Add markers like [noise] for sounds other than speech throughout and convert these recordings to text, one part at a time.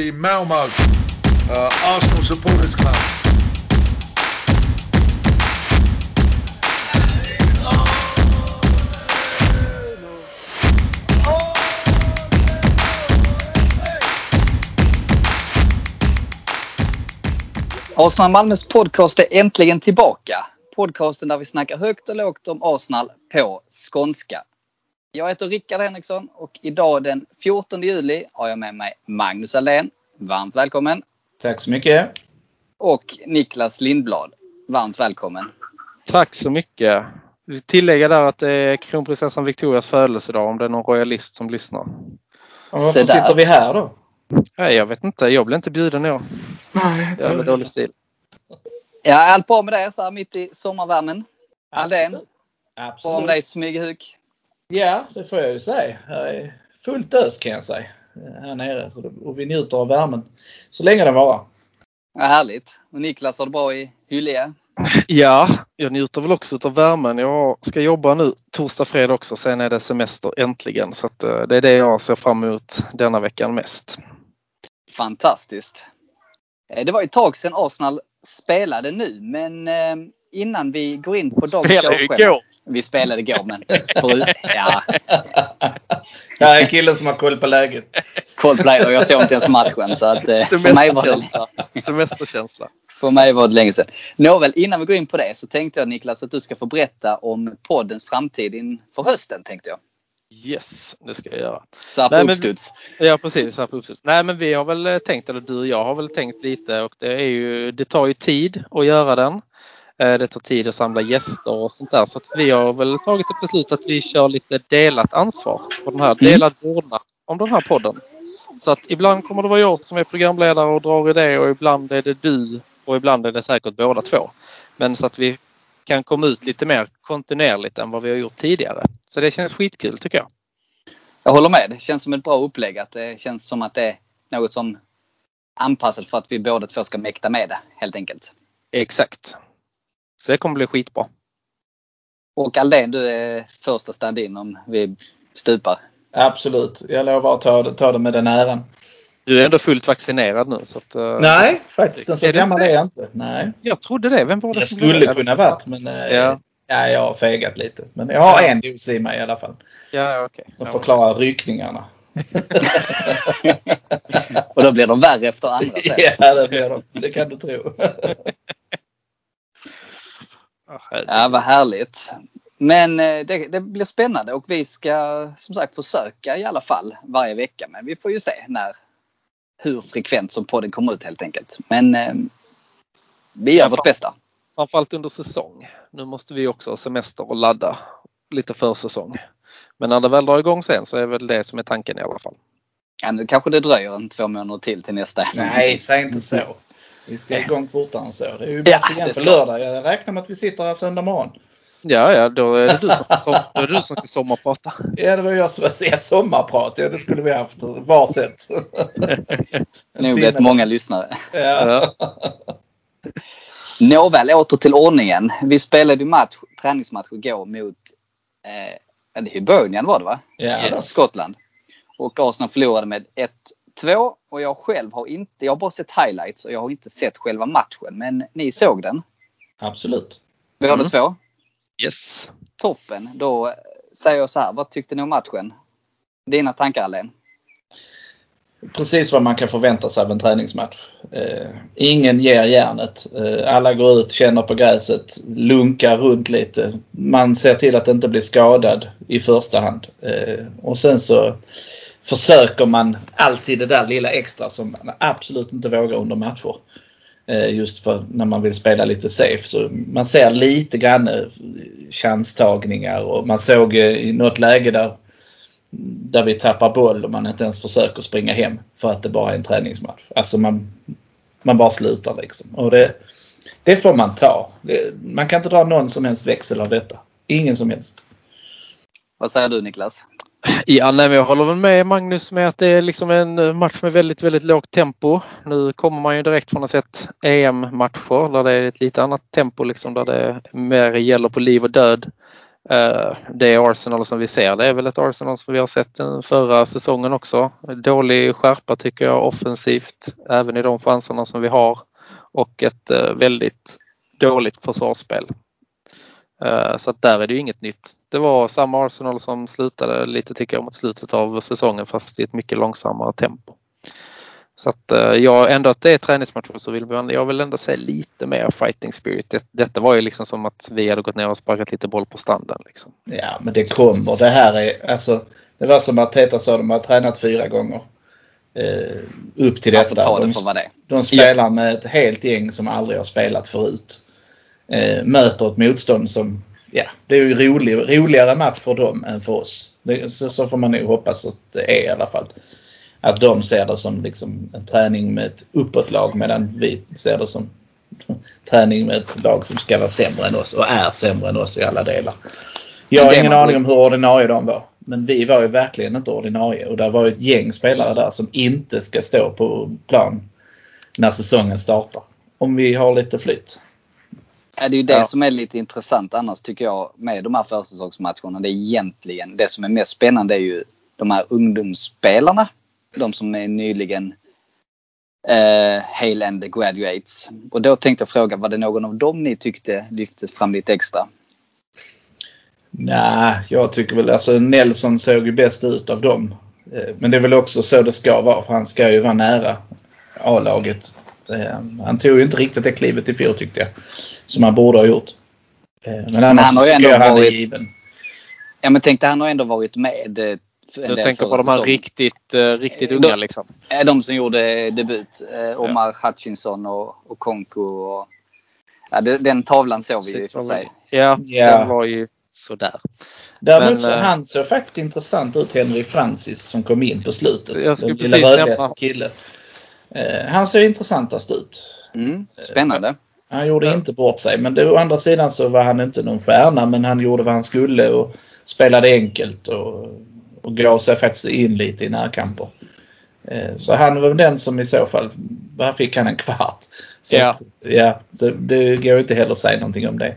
the Malmo uh, Arsenal Supporters Club. Arsenal Malmös podcast är äntligen tillbaka. Podcasten där vi snackar högt och lågt om Arsenal på skånska. Jag heter Rickard Henriksson och idag den 14 juli har jag med mig Magnus Alén. Varmt välkommen! Tack så mycket! Och Niklas Lindblad. Varmt välkommen! Tack så mycket! Jag vill tillägga där att det är kronprinsessan Victorias födelsedag om det är någon royalist som lyssnar. Och varför sitter vi här då? Nej, jag vet inte. Jag blev inte bjuden år. Nej, Det är dålig stil. Ja, allt bra med det så här mitt i sommarvärmen? Aldén? Absolut. Bra med dig Smygehuk? Ja, det får jag ju säga. Är fullt ös kan jag säga. Här nere. Så det, och vi njuter av värmen. Så länge den varar. Ja, härligt. Och Niklas har det bra i Hyllie? [laughs] Ja, jag njuter väl också av värmen. Jag ska jobba nu torsdag, fredag också. Sen är det semester äntligen. Så att, eh, det är det jag ser fram emot denna veckan mest. Fantastiskt. Eh, Det var ett tag sedan Arsenal spelade nu, men eh, innan vi går in på dagens Spelade ju igår. Vi spelade igår, men [laughs] för, ja, Det här är killen som har koll på läget. Coldplay och jag såg inte ens matchen. Så att, eh, för, mig var det, Semesterkänsla. För mig var det länge sedan. Nåväl, innan vi går in på det så tänkte jag Niklas att du ska få berätta om poddens framtid inför hösten. tänkte jag. Yes, det ska jag göra. Så här på Nej, men- uppstuds. Ja precis, här på uppstuds. Nej men vi har väl tänkt, eller du och jag har väl tänkt lite och det är ju, det tar ju tid att göra den. Eh, Det tar tid att samla gäster och sånt där så att vi har väl tagit ett beslut att vi kör lite delat ansvar på den här, delad vårdnad om den här podden. Så att ibland kommer det vara jag som är programledare och drar i det och ibland är det du och ibland är det säkert båda två. Men så att vi kan komma ut lite mer kontinuerligt än vad vi har gjort tidigare. Så det känns skitkul tycker jag. Jag håller med. Det känns som ett bra upplägg. Att det känns som att det är något som anpassat för att vi båda två ska mäkta med det helt enkelt. Exakt. Så det kommer bli skitbra. Och Aldén, du är första stand-in om vi stupar. Absolut. Jag lovar att ta det, ta det med den äran. Du är ändå fullt vaccinerad nu. Så att, eh, Nej, faktiskt. En så Är det gammal är jag inte. Nej. Jag trodde det. Vem var det som skulle det? kunna varit men eh, Ja. ja. jag har fegat lite. Men jag har Ja. en dos i mig i alla fall. Ja, okej. Som Ja. förklarar ryckningarna. [laughs] Och då blir de värre efter andra [laughs] sen. ja, det blir de. Det kan du tro. [laughs] Ja, vad härligt. Men eh, det, det blir spännande och vi ska som sagt försöka i alla fall varje vecka. Men vi får ju se när, hur frekvent som podden kommer ut helt enkelt. Men eh, vi gör Ja, vårt bästa. Framförallt under säsong. Nu måste vi också ha semester och ladda lite för säsong. Men när det väl drar igång sen så är väl det som är tanken i alla fall. Ja, nu kanske det dröjer en två månader till till nästa. Nej, säg inte så. Vi ska igång fortare än så. Det är ju Ja, match igen det på lördag. Jag räknar med att vi sitter här söndag morgon. Ja, ja, då är det du som då är det du som ska sommarprata. [laughs] Ja, det var jag som säga sommarprat. Ja, det skulle vi haft varsitt. [laughs] Har blivit många lyssnare. [laughs] Ja. Nåväl, åter till ordningen. Vi spelade match, träningsmatch igår mot eh, ja, Hibernian var det va? Ja, då. Skottland. Och Arsenal förlorade med 1-2 och jag själv har inte, jag har bara sett highlights och jag har inte sett själva matchen. Men ni såg den? Absolut. Båda Mm. två? Yes. Toppen. Då säger jag så här, vad tyckte ni om matchen? Dina tankar Alain? Precis vad man kan förvänta sig av en träningsmatch. Eh, ingen ger järnet. Eh, alla går ut, känner på gräset, lunkar runt lite. Man ser till att inte bli skadad i första hand. Eh, och sen så försöker man alltid det där lilla extra som man absolut inte vågar under matcher. Eh, just för när man vill spela lite safe. Så man ser lite grann eh, chanstagningar och man såg eh, i något läge där där vi tappar boll och man inte ens försöker springa hem för att det bara är en träningsmatch. Alltså man, man bara slutar liksom. Och det, det får man ta. Man kan inte dra någon som helst växel av detta. Ingen som helst. Vad säger du Niklas? Ja, nej, men jag håller väl med Magnus med att det är liksom en match med väldigt, väldigt lågt tempo. Nu kommer man ju direkt från att ha sett EM-matcher där det är ett lite annat tempo liksom där det mer gäller på liv och död. Eh, det Arsenal som vi ser det är väl ett Arsenal som vi har sett den förra säsongen också. Dålig skärpa tycker jag offensivt även i de chanserna som vi har och ett eh, väldigt dåligt försvarsspel. Eh, så att där är det ju inget nytt. Det var samma Arsenal som slutade lite tycker jag mot slutet av säsongen fast i ett mycket långsammare tempo. Så att eh, jag ändå att det är träningsmatcher så vill man, jag vill ändå se lite mer fighting spirit. Det, detta var ju liksom som att vi hade gått ner och sparkat lite boll på stranden. Liksom. Ja men det kommer. Det här är alltså. Det var som att Teta sa, de har tränat fyra gånger. Eh, upp till detta. Ta det de, de spelar med ett helt gäng som aldrig har spelat förut. Eh, möter ett motstånd som, ja det är ju rolig, roligare match för dem än för oss. Det, så, så får man nog hoppas att det är i alla fall att de ser det som liksom en träning med ett uppåtlag medan vi ser det som [laughs] träning med ett lag som ska vara sämre än oss och är sämre än oss i alla delar. Jag har ingen man- aning om hur ordinarie de var. Men vi var ju verkligen inte ordinarie och det var ett gäng spelare där som inte ska stå på plan när säsongen startar. Om vi har lite flytt. Det är ju det Ja. som är lite intressant annars tycker jag med de här försäsongsmatcherna. Det är egentligen det som är mest spännande är ju de här ungdomsspelarna. De som är nyligen eh, Hale and the Graduates. Och då tänkte jag fråga, var det någon av dem ni tyckte lyftes fram lite extra? Nej, jag tycker väl alltså Nelson såg ju bäst ut av dem. Eh, Men det är väl också så det ska vara för han ska ju vara nära A-laget. Eh, Han tog ju inte riktigt det klivet i fjol tyckte jag. Som han borde ha gjort. Eh, Men annars han har ju ändå han varit- given. Ja men tänkte han har ändå varit med. eh, Du tänker på de här säsongen. riktigt, eh, riktigt unga då- liksom. De som gjorde debut. Omar Hutchinson och, och Konko. Och, ja, den tavlan såg vi ju för sig. Ja, Ja. den var ju sådär. Däremot Men, så han såg faktiskt intressant ut, Henry Francis, som kom in på slutet. Jag Den lilla rödlätta nämna- kille. Eh, Han ser intressantast ut. Mm, spännande. Han gjorde Ja. inte bort sig. Men det, å andra sidan så var han inte någon stjärna. Men han gjorde vad han skulle och spelade enkelt och, och gav sig faktiskt in lite i närkamper. Eh, Så han var den som i så fall, här fick han en kvart. Så Ja. Att, ja det, det går inte heller att säga någonting om det.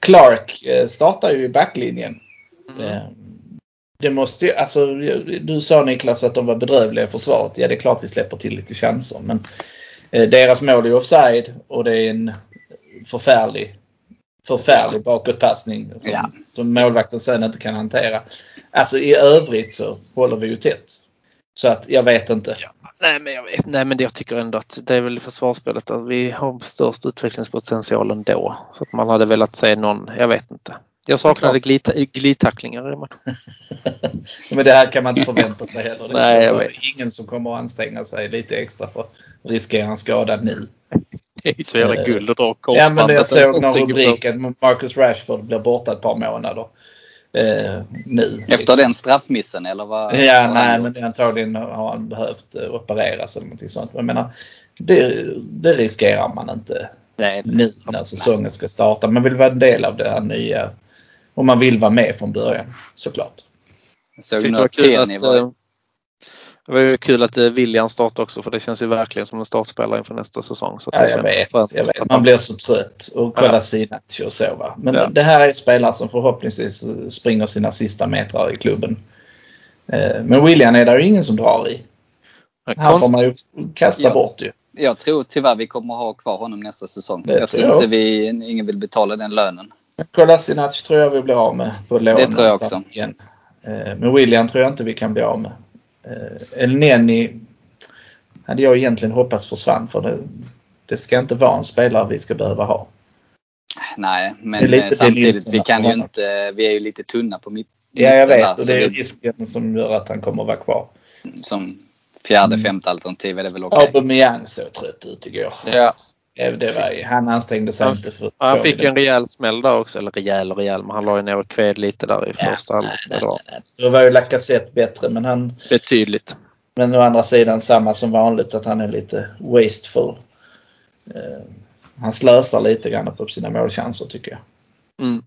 Clark eh, startar ju i backlinjen. Mm. Eh, Det måste ju, alltså du sa Niklas att de var bedrövliga i försvaret. Ja det är klart vi släpper till lite chanser men deras mål är offside och det är en förfärlig förfärlig bakåtpassning som, Ja. som målvakten sen inte kan hantera. Alltså i övrigt så håller vi ju tätt. Så att jag vet inte. Nej men jag vet, nej men det, jag tycker ändå att det är väl försvarsspelet att vi har störst utvecklingspotential ändå. Så att man hade velat se någon, jag vet inte. Jag saknade glid, glidtacklingar i matchen. [laughs] Men det här kan man inte förvänta sig heller. Det är Nej, så- jag så vet. ingen som kommer att anstränga sig lite extra för att riskera en skada nu. [laughs] Det är ju så jävla Eh, guld att dra Ja korsbandet. men jag såg någon rubrik att Marcus Rashford blir borta ett par månader. Eh, nu. Efter den straffmissen eller vad? vad Ja, han nej men det antagligen har han behövt eh, opereras eller någonting sånt. Men jag menar, det, det riskerar man inte Nej, nu när säsongen ska starta. Man vill vara en del av det här nya. Och man vill vara med från början såklart. Jag såg nu att att, var... eh, det var ju kul att eh, William startade också för det känns ju verkligen som en startspelare inför nästa säsong. Så Ja, jag vet. Jag vet. Man blir så trött och kolla Ja. Sinac och så va. Men Ja. det här är spelare som förhoppningsvis springer sina sista metrar i klubben. Eh, Men William är det ju ingen som drar i. Han får man ju kasta Ja. bort ju. Jag tror tyvärr vi kommer ha kvar honom nästa säsong. Det jag tror jag inte också. vi, ingen vill betala den lönen. Kolasinac tror jag vi blir av med på lån Det tror jag också. Igen. Eh, Men William tror jag inte vi kan bli av med. Eh, El Neni hade jag egentligen hoppats försvann för det, det ska inte vara en spelare vi ska behöva ha. Nej, men lite eh, samtidigt, vi kan ju inte, vi är ju lite tunna på mitt, Ja, jag mitten där, vet och det är risken som gör att han kommer att vara kvar. Som fjärde, Mm. femte alternativ är det väl okej. Aubameyang såg trött ut igår. Ja, Det var, han ansträngde sig Ja. inte för han fick en rejäl smäll där också. Eller rejäl och rejäl, men han la ju ner och kved lite där i Ja, första halvlek. nej. Då var ju Lacazette bättre men han Betydligt. Men å andra sidan samma som vanligt att han är lite wasteful. Eh, han slösar lite grann på sina målchanser tycker jag. Mm.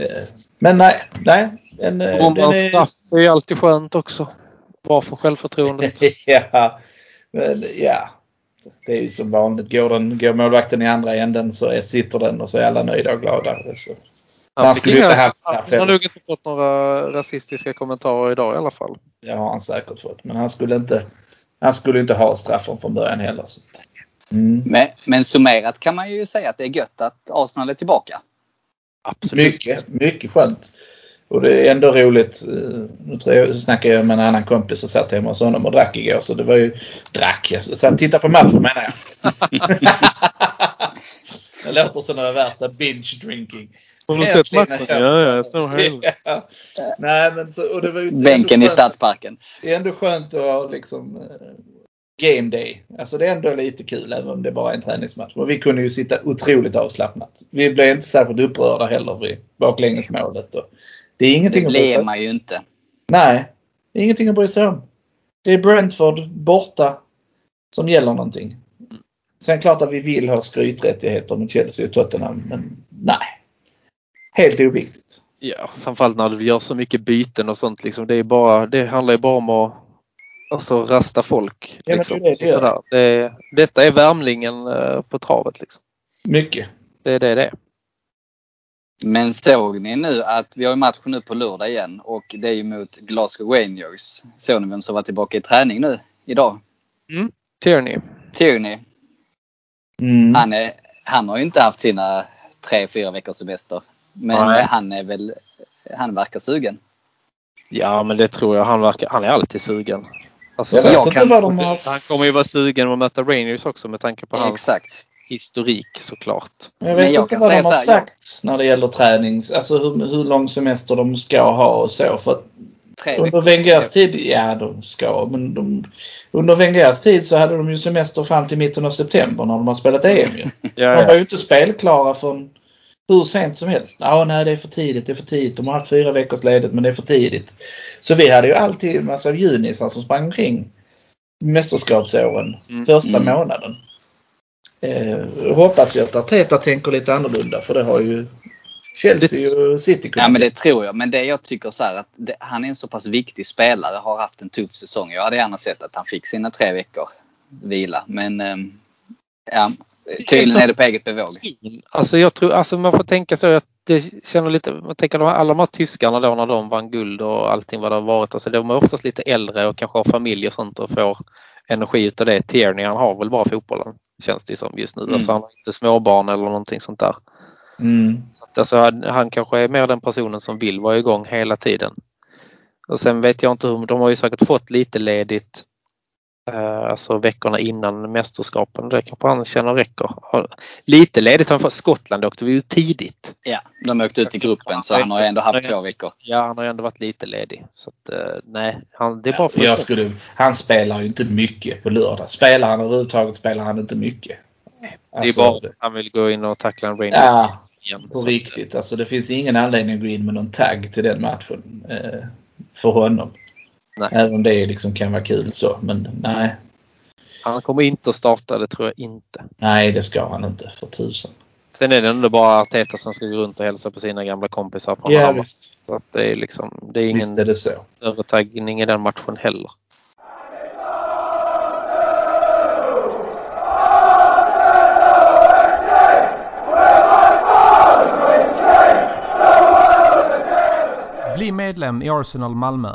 Eh, men nej, nej. En, eh, den är- straff är ju alltid skönt också. Bra för självförtroendet. [laughs] ja, men, ja. Det är ju som vanligt. Går, den, går målvakten i andra änden så är, sitter den och så är alla nöjda och glada. Så Han skulle fick inte haft straff Han har nog inte fått några rasistiska kommentarer idag i alla fall. Det har han säkert fått. Men han skulle inte, han skulle inte ha straffen från början heller. Så. Mm. Men, men summerat kan man ju säga att det är gött att Arsenal är tillbaka. Absolut. Mycket, mycket skönt. Och det är ändå roligt. eh, Nu tror jag, snackade jag med en annan kompis och satt hemma hos honom och drack igår. Så det var ju... Drack? Jag satt tittade på matchen menar jag. [laughs] det låter som det värsta binge drinking. Har du sett matchen? Ja, ja, jag såg [laughs] hela. Ja. Nej men så, och det var ju Bänken i Stadsparken. Det är ändå skönt att ha liksom eh, game day. Alltså det är ändå lite kul även om det bara är en träningsmatch. Och vi kunde ju sitta otroligt avslappnat. Vi blev inte särskilt upprörda heller vid baklängesmålet. Och det är Det ingenting att bry sig man ju inte. Nej, det är ingenting att bry sig om. Det är Brentford borta som gäller någonting. Sen klart att vi vill ha skryträttigheter med Chelsea och Tottenham, men nej. Helt oviktigt. Ja, framförallt när du gör så mycket byten och sånt. Liksom. Det, är bara, det handlar ju bara om att alltså, rasta folk. men Liksom. det är det det. Det, detta är värmlingen eh, på travet. Liksom. Mycket. Det är det det är. Men såg ni nu att vi har ju matchen nu på lördag igen och det är ju mot Glasgow Rangers. Såg ni vem som var tillbaka i träning nu idag? Tierney. Tierney. Mm. Han, är, han har ju inte haft sina tre, fyra veckors semester. Men Nej. han är väl, han verkar sugen. Ja, men det tror jag. Han, verkar, han är alltid sugen. Alltså, Jag vet jag inte kan- vad de har... Han kommer ju vara sugen att möta Rangers också med tanke på hans Exakt. historik såklart. Jag Men vet jag inte kan vad de har sagt när det gäller tränings... Alltså hur, hur lång semester de ska ha och så. För att Tre under. Wengers tid, ja de ska, men de, under Wengers tid så hade de ju semester fram till mitten av september när de har spelat EM ju. [laughs] Ja, De var ju inte spelklara från hur sent som helst. Ja, nej det är för tidigt, det är för tidigt. De har haft fyra veckors ledigt men det är för tidigt. Så vi hade ju alltid en massa junisar som sprang omkring mästerskapsåren Mm. första Mm. månaden. Eh, hoppas ju att Arteta tänker lite annorlunda för det har ju Chelsea och City kunnat Ja men det tror jag. Men det jag tycker så här att det, han är en så pass viktig spelare. Har haft en tuff säsong. Jag hade gärna sett att han fick sina tre veckor vila. Men ehm, ja, tydligen är det på eget bevåg. Alltså jag tror, alltså man får tänka så att det känner lite, man tänker alla de här tyskarna då när de vann guld och allting vad det har varit. Alltså de är oftast lite äldre och kanske har familj och sånt och får energi utav det. Tierney han har väl bara fotbollen känns det som just nu. Mm. Alltså han har inte småbarn eller någonting sånt där. Mm. Så att alltså han, han kanske är mer den personen som vill vara igång hela tiden. Och sen vet jag inte hur, de har ju säkert fått lite ledigt alltså veckorna innan mästerskapen. Det kanske han känner räcker. Lite ledigt har han fått. Skottland åkte vi ju tidigt. Ja, de åkte ut i gruppen så han har ändå haft två veckor. Ja, han har ändå varit lite ledig. Så att, eh, nej, han, det är bara för Jag skulle, han spelar ju inte mycket på lördag. Spelar han överhuvudtaget spelar han inte mycket. Det är Alltså, bara han vill gå in och tackla en Rangers Ja, igen. på Så- riktigt. Alltså det finns ingen anledning att gå in med någon tagg till den matchen. Eh, för honom. Nej. Även om det liksom kan vara kul så. Men nej. Han kommer inte att starta, det tror jag inte. Nej, det ska han inte för tusan. Sen är det ändå bara Arteta som ska gå runt och hälsa på sina gamla kompisar på Ja, Hammarby. visst. Så att det är liksom, det är ingen Visst är det så. större taggning i den matchen heller. Bli medlem i Arsenal Malmö.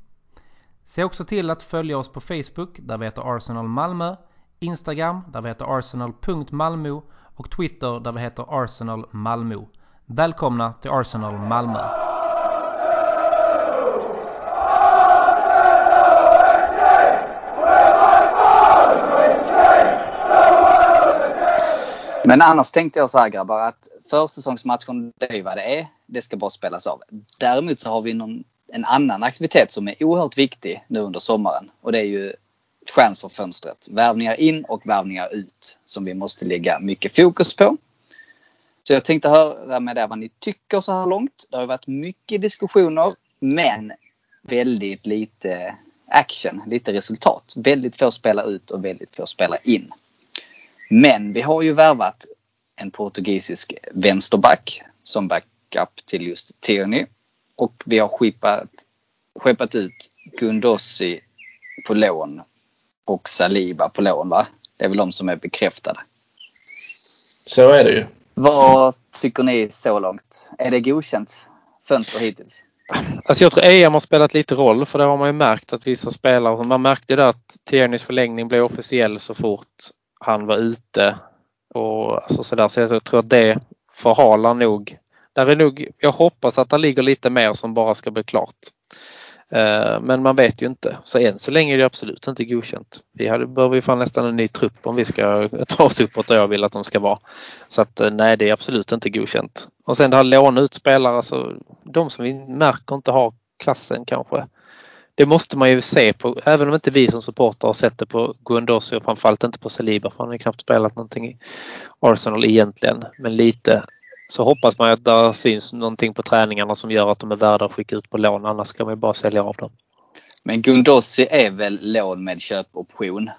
Se också till att följa oss på Facebook där vi heter Arsenal Malmö, Instagram där vi heter arsenal.malmo och Twitter där vi heter Arsenal Malmö. Välkomna till Arsenal Malmö! Men annars tänkte jag så här grabbar att försäsongsmatchen det är ju vad det är. Det ska bara spelas av. Däremot så har vi någon, en annan aktivitet som är oerhört viktig nu under sommaren. Och det är ju transferfönstret. Värvningar in och värvningar ut. Som vi måste lägga mycket fokus på. Så jag tänkte höra med er vad ni tycker så här långt. Det har varit mycket diskussioner. Men väldigt lite action, lite resultat. Väldigt få spela ut och väldigt få spela in. Men vi har ju värvat en portugisisk vänsterback som backup till just Tierney. Och vi har skippat, skeppat ut Gundossi på lån och Saliba på lån va? Det är väl de som är bekräftade. Så är det ju. Vad tycker ni så långt? Är det godkänt fönster hittills? Alltså jag tror EM har spelat lite roll för det har man ju märkt att vissa spelare, man märkte det att Tierneys förlängning blev officiell så fort han var ute. Och alltså så, där, så jag tror att det förhalar nog. Där är nog, jag hoppas att det ligger lite mer som bara ska bli klart. Eh, men man vet ju inte. Så än så länge är det absolut inte godkänt. Vi hade, behöver ju fan nästan en ny trupp om vi ska [laughs] ta oss uppåt där jag vill att de ska vara. Så att eh, nej, det är absolut inte godkänt. Och sen det här låna ut spelare, alltså de som vi märker inte har klassen kanske. Det måste man ju se på, även om inte vi som supportrar har sett det på Guendossi och framförallt inte på Saliba för han har ju knappt spelat någonting i Arsenal egentligen. Men lite så hoppas man att det syns någonting på träningarna som gör att de är värda att skicka ut på lån. Annars ska man ju bara sälja av dem. Men Gundossi är väl lån med köpoption?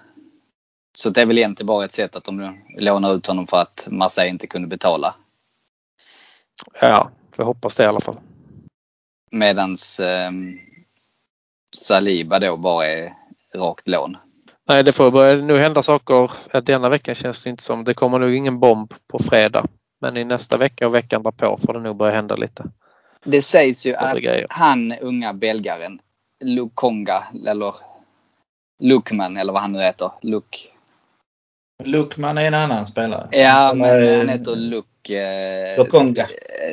Så det är väl egentligen bara ett sätt att de lånar ut honom för att Marseille inte kunde betala. Ja, jag hoppas det i alla fall. Medans eh, Saliba då bara är rakt lån. Nej, det får börja nu hända saker. Denna veckan känns det inte som. Det kommer nog ingen bomb på fredag. Men i nästa vecka och veckan därpå får det nog börja hända lite. Det sägs ju att grejer. han unga belgaren Lukonga eller Lukman eller vad han nu heter. Luk. Lukman är en annan spelare. Ja, men är- han heter Luk. Eh, Lukonga.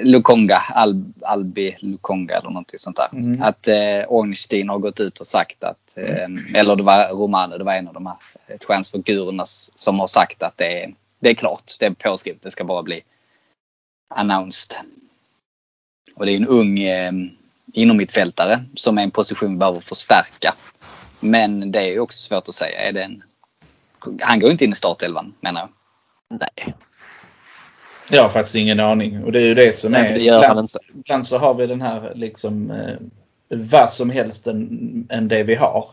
Lukonga. Al, Albi Lukonga eller någonting sånt där. Mm. Att eh, Ornstein har gått ut och sagt att, eh, eller det var Romano, det var en av de här eh, transfergurorna som har sagt att det är, det är klart, det är påskrivet, det ska bara bli announced. Och det är en ung eh, inomhittfältare som är en position vi behöver förstärka. Men det är ju också svårt att säga. Är det en, han går inte in i startelvan menar jag. Nej. Jag har faktiskt ingen aning. Och det är ju det som Nej, är. men det ibland, inte. ibland så har vi den här liksom eh, vad som helst än, än det vi har.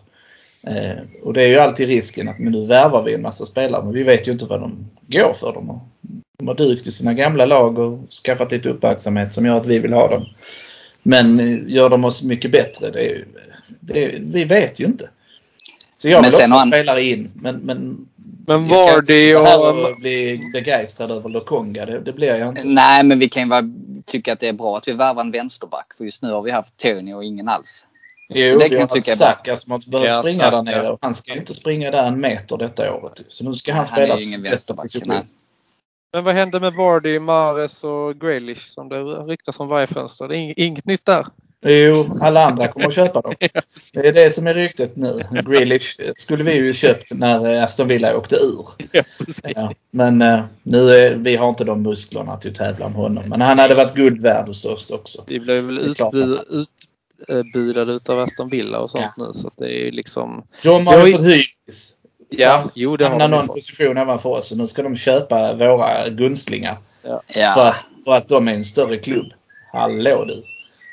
Eh, och det är ju alltid risken att men nu värvar vi en massa spelare men vi vet ju inte vad de går för. De har, de har dykt i sina gamla lag och skaffat lite uppmärksamhet som gör att vi vill ha dem. Men eh, gör de oss mycket bättre? Det är, det är, vi vet ju inte. Så jag Men vill sen också han- spelare in men, men Men sitta här och... och bli begeistrad över Lokonga. Det, det blir jag inte. Nej, men vi kan ju tycka att det är bra att vi värvar en vänsterback. För just nu har vi haft Tony och ingen alls. Jo, Så det vi kan har jag tycka. Saka som har behövt Ja, springa Saka. där nere. Och han ska ju inte springa där en meter detta året. Så nu ska han, Han spela är på ju ingen sin bästa vänsterback. position. Men vad hände med Vardy, Mares och Grealish som det ryktas om varje fönster? Det är ing- inget nytt där. Jo, alla andra kommer att köpa dem. [laughs] Ja, Det är det som är ryktet nu. Grealish skulle vi ju köpt när Aston Villa åkte ur. [laughs] Ja. Ja, men eh, nu är, vi har inte de musklerna till att tävla om honom. Men han hade varit guld värd hos oss också. Vi blev väl utbudade utav Aston Villa och sånt nu så att det är ju liksom... De har ju fått hybris. Ja, jo det har Hamnar någon fått. position ovanför oss och nu ska de köpa våra gunstlingar. För, Ja. att, för att de är en större klubb. Hallå du.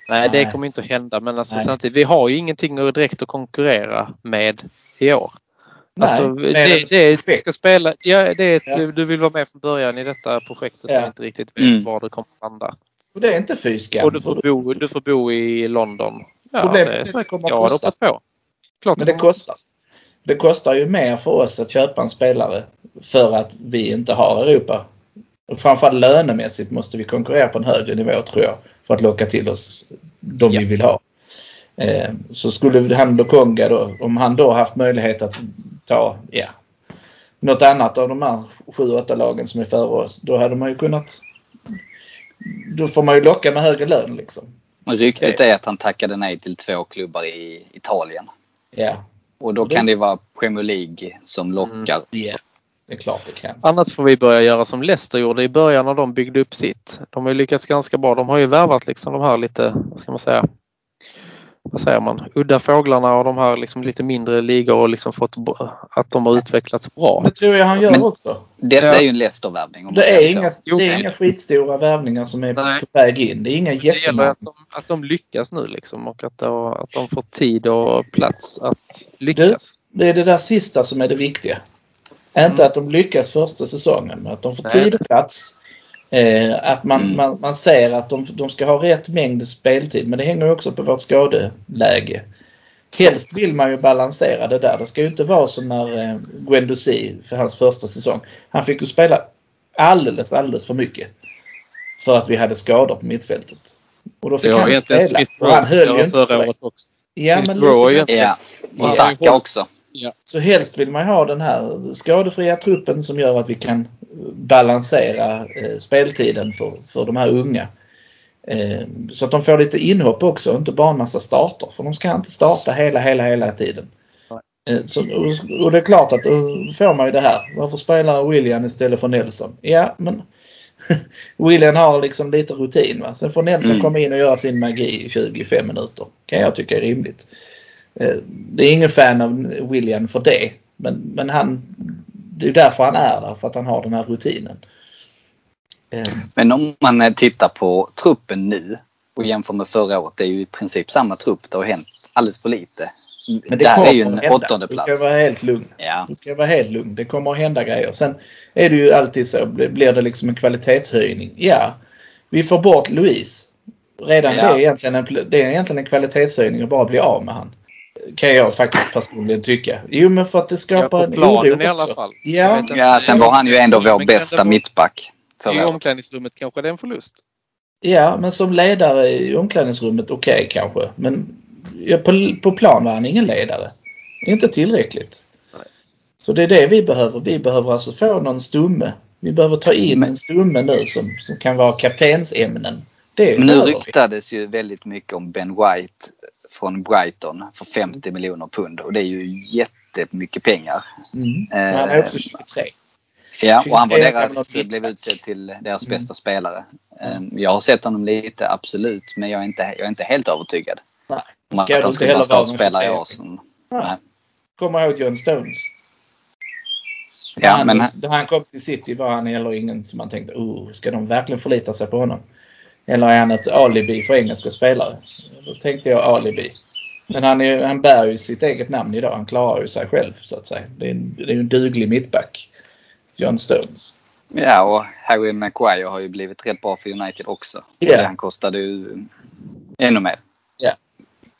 Nej, det kommer inte att hända men alltså Nej. samtidigt, vi har ju ingenting att direkt att konkurrera med i år. Alltså, Nej, det, med det är, projekt. ska spela, ja, det är ett, Ja. du, vill vara med från början i detta projektet Ja. och inte riktigt vet Mm. var det kommer att landa. Och det är inte fy skam. Och du får, bo, du får bo i London. Ja, Problemet det är att det kommer att kosta. på. Klart Men det kommer- kostar. Det kostar ju mer för oss att köpa en spelare för att vi inte har Europa. Och framförallt lönemässigt måste vi konkurrera på en högre nivå tror jag. För att locka till oss de Ja. vi vill ha. Eh, så skulle han Lokonga då, om han då haft möjlighet att ta, ja, något annat av de här sju, åtta lagen som är före oss. Då hade man ju kunnat då får man ju locka med högre lön liksom. Ryktet är att han tackade nej till två klubbar i Italien. Ja, Och då kan det vara Premier League som lockar. det är klart det kan. Annars får vi börja göra som Leicester gjorde i början när de byggde upp sitt. De har ju lyckats ganska bra. De har ju värvat liksom de här lite, vad ska man säga, vad säger man, udda fåglarna och de här liksom lite mindre ligor och liksom fått att de har utvecklats bra. Det tror jag han gör Men- också. Detta Ja. är ju en Leicester-värvning. Det är, inga, Jo, det är inga skitstora värvningar som är Nej. på väg in. Det är inga Det jättemånga. att de, att de lyckas nu liksom och att, de- att de får tid och plats att lyckas. Det är det där sista som är det viktiga. Inte att de lyckas första säsongen, men att de får Mm. Nej. tid och plats. Eh, att man, Mm. man, man ser att de, de ska ha rätt mängd speltid. Men det hänger också på vårt skadeläge. Helst vill man ju balansera det där. Det ska ju inte vara som när eh, Guendouzi för hans första säsong. Han fick ju spela alldeles, alldeles för mycket. För att vi hade skador på mittfältet. Och då Det fick har han inte spela. Och han höll ju inte för förra det. året också. Ja, men lite, Ja. och Saka också. Så helst vill man ha den här skadefria truppen som gör att vi kan balansera eh, speltiden för, för de här unga. Eh, så att de får lite inhopp också, inte bara en massa starter. För de ska inte starta hela, hela, hela tiden. Eh, så, och, och det är klart att då får man ju det här. Varför spelar William istället för Nelson? Ja, men [laughs] William har liksom lite rutin. Va? Sen får Nelson Mm. komma in och göra sin magi i 25 minuter. Kan jag tycka är rimligt. Eh, Det är ingen fan av William för det. Men, men han, det är därför han är där, för att han har den här rutinen. Eh, Men om man eh, tittar på truppen nu och jämför med förra året. Det är ju i princip samma trupp. Det har hänt alldeles för lite. Men det Där är ju en åttonde Du plats. kan vara helt lugn. Ja. Du kan vara helt lugn. Det kommer att hända grejer. Sen är det ju alltid så. blir- Blir det liksom en kvalitetshöjning? Ja. Vi får bort Louise. Redan Ja. det, är egentligen en, det är egentligen en kvalitetshöjning att bara bli av med han. Kan jag faktiskt personligen tycka. Jo men för att det Ja, skapar på en oro i alla fall. Ja, ja, sen var han ju ändå vår bästa vara- mittback. I omklädningsrummet kanske det är en förlust. ja, men som ledare i omklädningsrummet okej kanske. Men ja, på, på plan var han ingen ledare. Inte tillräckligt. Nej. Så det är det vi behöver. Vi behöver alltså få någon stumme. Vi behöver ta in Men- en stumme nu som, som kan vara kaptensämnen. Det Men nu behöver vi. ryktades ju väldigt mycket om Ben White från Brighton för 50 miljoner pund och det är ju jättemycket pengar. Mm. Eh, han är också 23. Ja, och han var 23 kan man ha deras, blev utsedd till deras Mm. bästa spelare. Eh, Jag har sett honom lite, absolut, men jag är inte, jag är inte helt övertygad Nej. om att Ska du han skulle vara startspelare i 23? Arsenal. Kommer ihåg John Stones? Ja, han, men när han kom till City var han heller ingen som man tänkte, oh, ska de verkligen förlita sig på honom? Eller är han ett alibi för engelska spelare? Då tänkte jag alibi. Men han, är, han bär ju sitt eget namn idag. Han klarar ju sig själv så att säga. Det är, en- det är en duglig mittback. John Stones. Ja, och Harry Maguire har ju blivit rätt bra för United också. Ja. Han kostade ju ännu mer.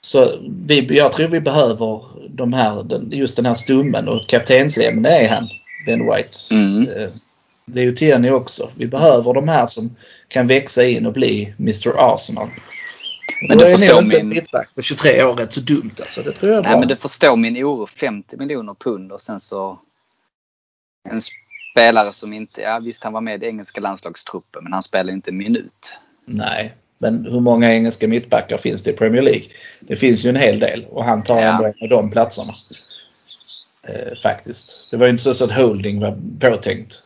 Så vi, jag tror vi behöver de här, just den här stummen och kaptensämne är han, Ben White. Mm. Det är ju Tierney också. Vi behöver de här som kan växa in och bli Mr Arsenal. Men du förstår min- en mittback på 23 år rätt så dumt alltså. Det tror jag är bra. Nej, men du förstår min oro. 50 miljoner pund och sen så en spelare som inte, ja visst han var med i engelska landslagstruppen men han spelar inte en minut. Nej, men hur många engelska mittbackar finns det i Premier League? Det finns ju en hel del och han tar Ja. ändå en av de platserna. Eh, faktiskt. Det var ju inte så att Holding var påtänkt.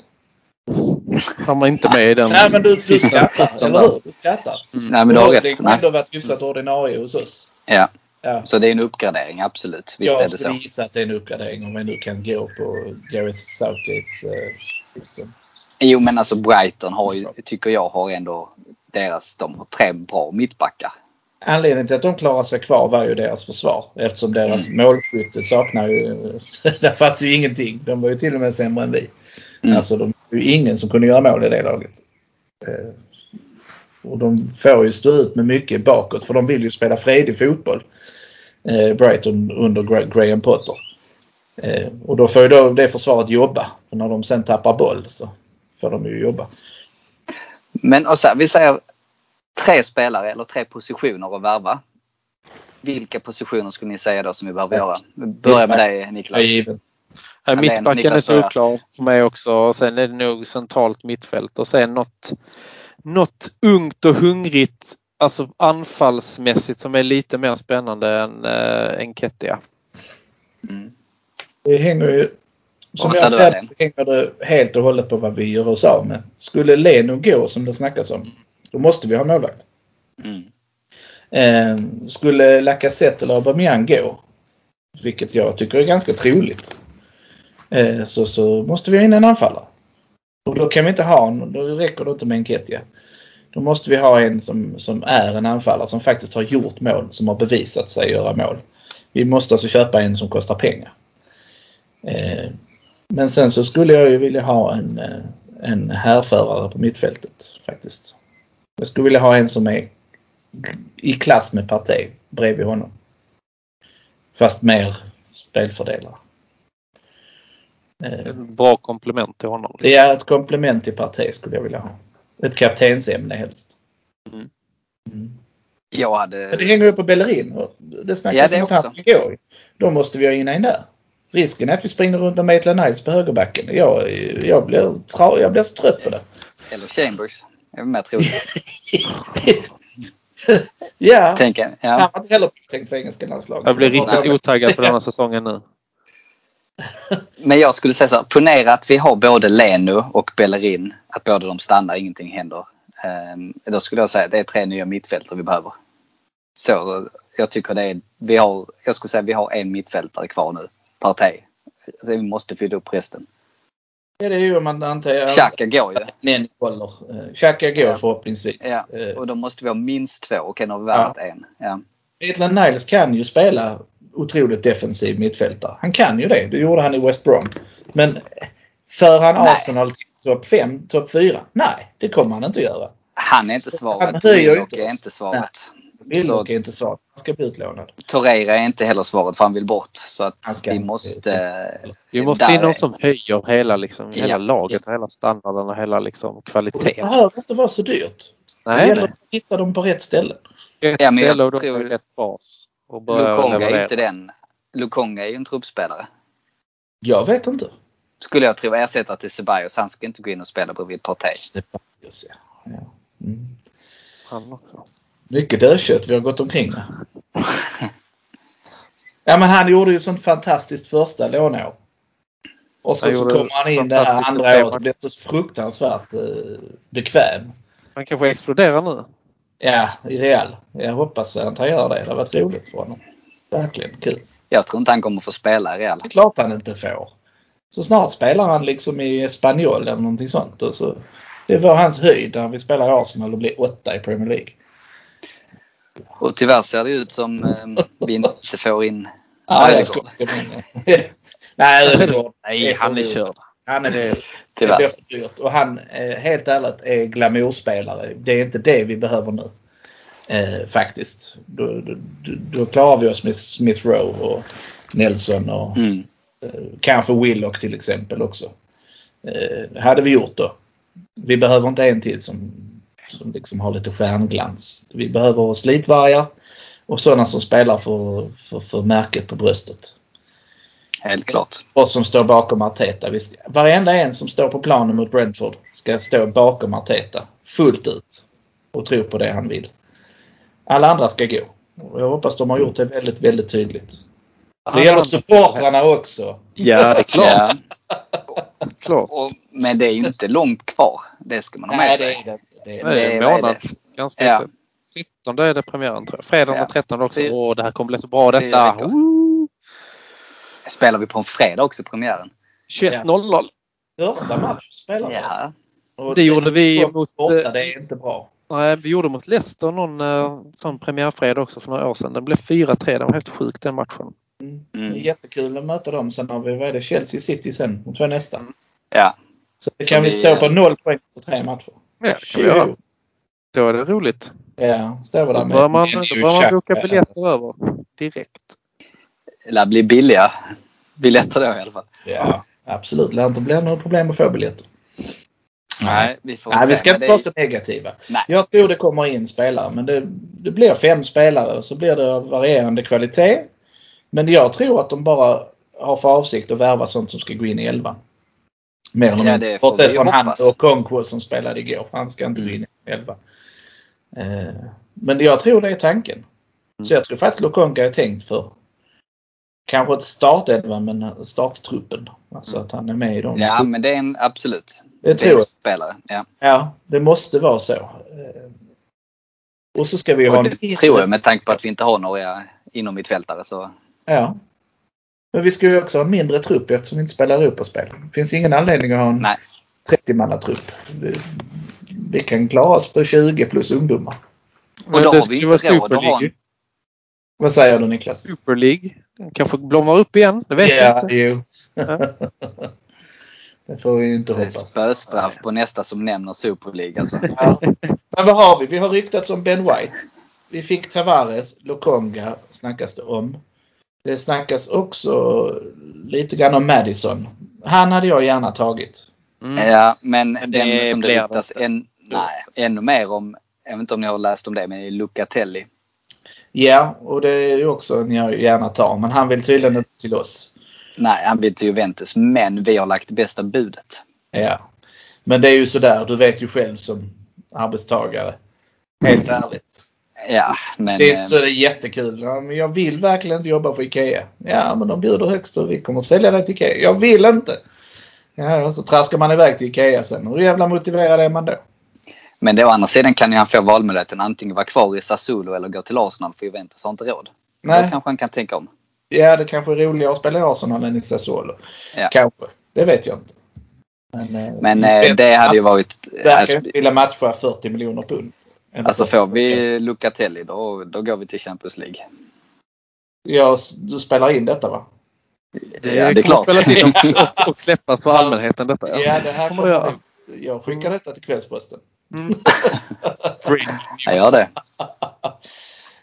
Han var inte med i den Nej men du, du skrattar, eller hur? Du skrattar. Nej men du har rätt. har Nej. ändå varit hyfsat ordinarie hos oss. Ja, Ja. så det är en uppgradering absolut. Visst är jag det skulle så. gissa att det är en uppgradering om vi nu kan gå på Gareth Southgates eh, liksom. Jo men alltså Brighton har ju, tycker jag har ändå deras, de har tre bra mittbackar. Anledningen till att de klarar sig kvar var ju deras försvar eftersom deras Mm. målskytte saknar ju... [laughs] Där fanns ju ingenting. De var ju till och med sämre än vi. Mm. Alltså de ju ingen som kunde göra mål i det laget. Eh, Och de får ju stå ut med mycket bakåt för de vill ju spela fredig fotboll. Eh, Brighton under Gra- Graham Potter. Eh, Och då får ju då det försvaret jobba. Och när de sen tappar boll så får de ju jobba. Men och så här, vi säger tre spelare eller tre positioner att värva. Vilka positioner skulle ni säga då som vi behöver göra? Vi börjar med dig Niklas. given. Nej, mittbacken är solklar för mig också. Och sen är det nog centralt mittfält och sen något, något ungt och hungrigt, alltså anfallsmässigt som är lite mer spännande än, äh, än Kettia. Mm. Det hänger ju... Som jag ser du, det så hänger det helt och hållet på vad vi gör oss av med. Skulle Leno gå som det snackas om, då måste vi ha målvakt. Mm. Eh, skulle Lacazette eller Aubameyang gå, vilket jag tycker är ganska troligt, eh, så, så måste vi ha in en anfallare. Och då kan vi inte ha då räcker det inte med en Ketja. Då måste vi ha en som, som är en anfallare som faktiskt har gjort mål, som har bevisat sig göra mål. Vi måste alltså köpa en som kostar pengar. Eh, men sen så skulle jag ju vilja ha en, eh, en härförare på mittfältet faktiskt. Jag skulle vilja ha en som är i klass med Partey bredvid honom. Fast mer spelfördelare. Eh, Ett bra komplement till honom. Det är ett komplement till Partey skulle jag vilja ha. Ett kaptensämne helst. Mm. Mm. Jag hade... det hänger ju på Bellerin. och Det snackas Ja, det om att han ska gå. Då måste vi ha in en där. Risken är att vi springer runt med Maitland Niles på högerbacken. Jag, jag, blir, tra, jag blir så trött på det. Eller Chambers. Det är mer troligt. [laughs] ja, han ja. var inte heller tänkt för engelska landslaget. Jag blir riktigt otaggad på denna säsongen nu. Men jag skulle säga så här. Ponera att vi har både Leno och Bellerin. Att båda de stannar, ingenting händer. Ehm, då skulle jag säga att det är tre nya mittfältare vi behöver. Så jag tycker det är, vi har, jag skulle säga att vi har en mittfältare kvar nu. Partey. Alltså, vi måste fylla upp resten. Ja, det är ju om man antar Xhaka går ju. Håller. Eh, Xhaka går Ja. förhoppningsvis. Ja. Eh, Och då måste vi ha minst två och en har vi värvat en. Ja. Maitland Niles kan ju spela otroligt defensiv mittfältare. Han kan ju det. Det gjorde han i West Brom. Men för han Nej. Arsenal till topp 5, topp 4? Nej, det kommer han inte att göra. Han är inte Han svaret. Willock inte är inte svaret. Willock är inte svaret. Han ska bli utlånad. Torreira är inte heller svaret för han vill bort. Så att Han ska vi inte- måste... Vi måste in någon som höjer hela, liksom, hela Ja. laget, och hela standarden och hela liksom, Och det kvaliteten. behöver inte vara så dyrt. Det Nej, gäller nej. att hitta dem på rätt ställe. Rätt Ja, ställe och då tror- rätt fas. Och Lukonga är inte den. Lukonga är ju en truppspelare. Jag vet inte. Skulle jag tro ersätta till Ceballos. Han ska inte gå in och spela bredvid Partey. Ceballos, ja. ja. Mm. Han också. Mycket dödkött vi har gått omkring med. Ja men han gjorde ju sånt fantastiskt första låneår. Och så, Han så kommer han in det här andra året och blir så fruktansvärt eh, bekväm. Han kanske exploderar nu. Ja, i Real. Jag hoppas att han gör det. Det har varit roligt för honom. Verkligen kul. Jag tror inte han kommer få spela i Real. Det är klart han inte får. Så snart spelar han liksom i Espanyol eller någonting sånt. Och så, det var hans höjd när vi spelar i Arsenal och blir åtta i Premier League. Och tyvärr ser det ut som eh, vi inte får in Ödegaard. skojar. [laughs] Nej. Nej, han är körd. Han är det. [laughs] Det blir för dyrt. Och han, eh, helt ärligt, är glamourspelare. Det är inte det vi behöver nu. Eh, faktiskt. Då, då, då, då klarar vi oss med Smith Rowe och Nelson och Mm. eh, kanske Willock till exempel också. Eh, hade vi gjort då. Vi behöver inte en till som, som liksom har lite stjärnglans. Vi behöver slitvargar och sådana som spelar för, för, för märket på bröstet. Helt klart. Och som står bakom Arteta. Vi ska, varenda en som står på planen mot Brentford ska stå bakom Arteta fullt ut och tro på det han vill. Alla andra ska gå. Och jag hoppas de har gjort det väldigt, väldigt tydligt. Det gäller supportrarna också. Ja, det är [laughs] klart. Ja. klart. Och, men det är ju inte långt kvar. Det ska man ha med Nej, det sig. är det. är Nej, det. det är en månad. Ganska Ja. exakt. 13 är det premiären tror jag. Fredagen Ja. den 13 också. Det- Åh, det här kommer bli så bra det detta. Spelar vi på en fredag också, premiären? 21.00. Första match spelar vi Ja. alltså. Och Det gjorde vi mot, Borta, eh, det är inte bra. Nej, vi gjorde mot Leicester någon eh, sån premiärfredag också för några år sedan. Den blev 4-3. Den var helt sjuk den matchen. Mm. Mm. Det är jättekul att möta dem. Sen har vi, vad är det, Chelsea City sen. De två nästa. Ja. Så det Så kan vi vi- stå på noll poäng på tre matcher. Ja, det kan vi göra. Då är det roligt. Ja, står vi där Då med börjar man, med då börjar man boka biljetter över direkt. Det lär bli billiga biljetter då i alla fall. Ja, absolut. Lär inte bli något problem att få biljetter. Nej, vi får Nej, vi se. ska Men inte det vara så negativa. Nej. Jag tror det kommer in spelare, men det, det blir fem spelare och så blir det av varierande kvalitet. Men jag tror att de bara har för avsikt att värva sånt som ska gå in i elvan. Mer eller mindre. det Bortsett vi från han och Conquo som spelade igår. Han ska inte gå Mm. in i elvan. Eh, men jag tror det är tanken. Så jag tror faktiskt Lokonga är tänkt för kanske ett startelva men starttruppen. Alltså att han är med i dem. Ja, men det är en absolut. det tror jag. spelare. Ja. Ja, det måste vara så. Eh, Och så ska vi ha Och en det tror jag med tanke på att vi inte har några inom mittfältare. Så Ja. Men vi ska ju också ha en mindre trupp eftersom vi inte spelar Europaspel. Det finns ingen anledning att ha en nej. 30-mannatrupp. Vi- Vi kan klara oss på 20 plus ungdomar. Och då det har vi inte råd att ha en... Vad säger du Niklas? Super League. Den kanske blommar upp igen. Det vet jag Ja, inte. Ja. [laughs] det får vi ju inte är hoppas. spöstraff på nästa som nämner Super League. Alltså. Ja. Men vad har vi? Vi har ryktats om Ben White. Vi fick Tavares, Lokonga snackas det om. Det snackas också lite grann om Madison. Han hade jag gärna tagit. Mm. Ja, men, Men det den som det ryktas en, nej, ännu mer om, jag vet inte om ni har läst om det, men Lucatelli. Ja, och det är ju också en jag gärna tar. Men han vill tydligen inte till oss. Nej, han vill till Juventus, men vi har lagt bästa budet. Ja. Men det är ju sådär, du vet ju själv som arbetstagare. Helt ärligt. Ja, men... Det är inte eh, så det är jättekul. Ja, men jag vill verkligen inte jobba för IKEA. Ja, men de bjuder högst och vi kommer sälja dig till IKEA. Jag vill inte! Ja, så traskar man iväg till IKEA sen. Hur jävla motiverad är man då? Men då, å andra sidan kan ju han få valmöjligheten antingen vara kvar i Sassuolo eller gå till Arsenal för Juventus har inte råd. Då Nej, kanske han kan tänka om. ja det kanske är roligare att spela i Arsenal än i Sassuolo. Ja. Kanske. Det vet jag inte. Men, eh, Men jag eh, vet det hade ju varit... Verkar Alltså, inte vilja matcha 40 miljoner pund. alltså får vi Lucatelli då, då går vi till Champions League. Ja, du spelar in detta va? Det, Ja, det är klart. [laughs] och, och, släppas för allmänheten detta. Ja, det här kommer det göra. Jag skickar detta till Kvällsposten. Mm. [laughs] Jag gör det.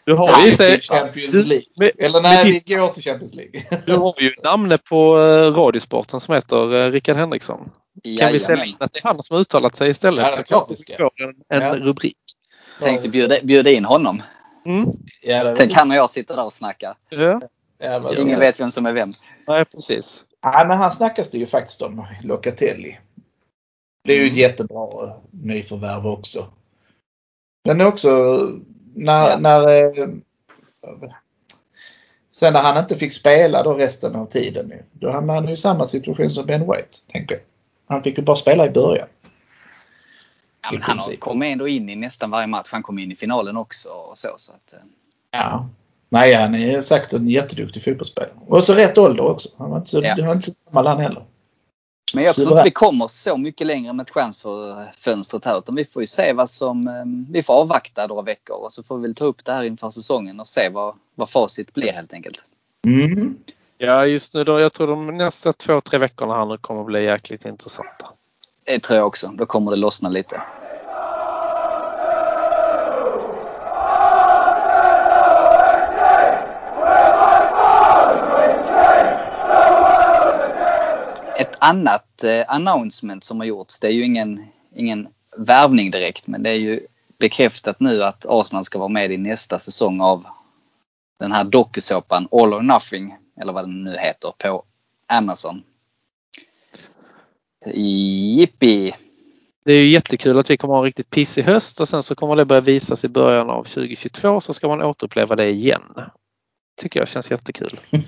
Du har ju, till sig, Champions League. men- Eller nej, vi går till Champions League. [laughs] du har ju namnet på uh, Radiosporten som heter uh, Rickard Henriksson. Kan vi sälja Jajamän. in att det är han som har uttalat sig istället? Ja, det är så klart vi ska. en, en Ja. rubrik. Tänkte bjuda, bjuda in honom. Mm. Ja, det Tänk han och jag sitter där och snackar. Ja. Ingen vet vem som är vem. Nej, precis. Nej, men han snackas det ju faktiskt om, Locatelli. Det är ju Mm. ett jättebra nyförvärv också. Men också när, Ja. när eh, Sen när han inte fick spela då resten av tiden. Då hamnade han i samma situation som Ben White. Tänker jag. Han fick ju bara spela i början. Ja, I men han har princip. kommit ändå in i nästan varje match. Han kom in i finalen också. Och så, så att, eh, Ja. Nej, han är säkert en jätteduktig fotbollsspelare. Och så rätt ålder också. Han var inte så, Ja. han var inte så gammal han heller. Men jag tror inte vi kommer så mycket längre med transferfönstret här. Utan vi får ju se vad som... eh, Vi får avvakta några veckor och så får vi väl ta upp det här inför säsongen och se vad, vad facit blir helt enkelt. Mm. Ja, just nu då. Jag tror de nästa två, tre veckorna här nu kommer bli jäkligt intressanta. Det tror jag också. Då kommer det lossna lite. Ett annat eh, announcement som har gjorts, det är ju ingen, ingen värvning direkt, men det är ju bekräftat nu att Arsenal ska vara med i nästa säsong av den här dokusåpan All or Nothing, eller vad den nu heter, på Amazon. Jippi! Det är ju jättekul att vi kommer ha en riktigt pissig höst och sen så kommer det börja visas i början av 2022 så ska man återuppleva det igen. Tycker jag känns jättekul. [laughs]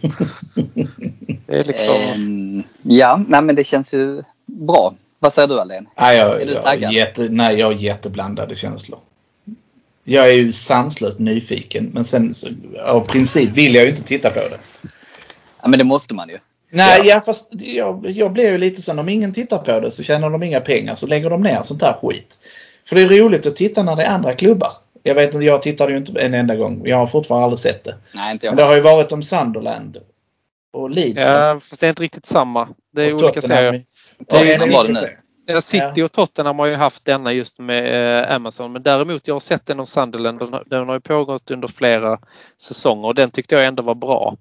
Det är liksom... Ehm, ja, nej men det känns ju bra. Vad säger du Aldén? Nej, jag, Är du taggad? jätte, nej, jag har jätteblandade känslor. Jag är ju sanslöst nyfiken men sen så, av princip vill jag ju inte titta på det. Ja men det måste man ju. Nej, Ja. ja. fast jag, jag blir ju lite så om ingen tittar på det så tjänar de inga pengar så lägger de ner sånt här skit. För det är roligt att titta när det är andra klubbar. Jag vet inte, jag tittade ju inte en enda gång. Jag har fortfarande aldrig sett det. Nej, inte jag. Men det har ju varit om Sunderland och Leeds. Ja, fast det är inte riktigt samma. Det är och olika serier. Tottenham. Det är var det nu. Ja, City och Tottenham har ju haft denna just med eh, Amazon men däremot jag har sett den om Sunderland. Den, har- den har ju pågått under flera säsonger och den tyckte jag ändå var bra.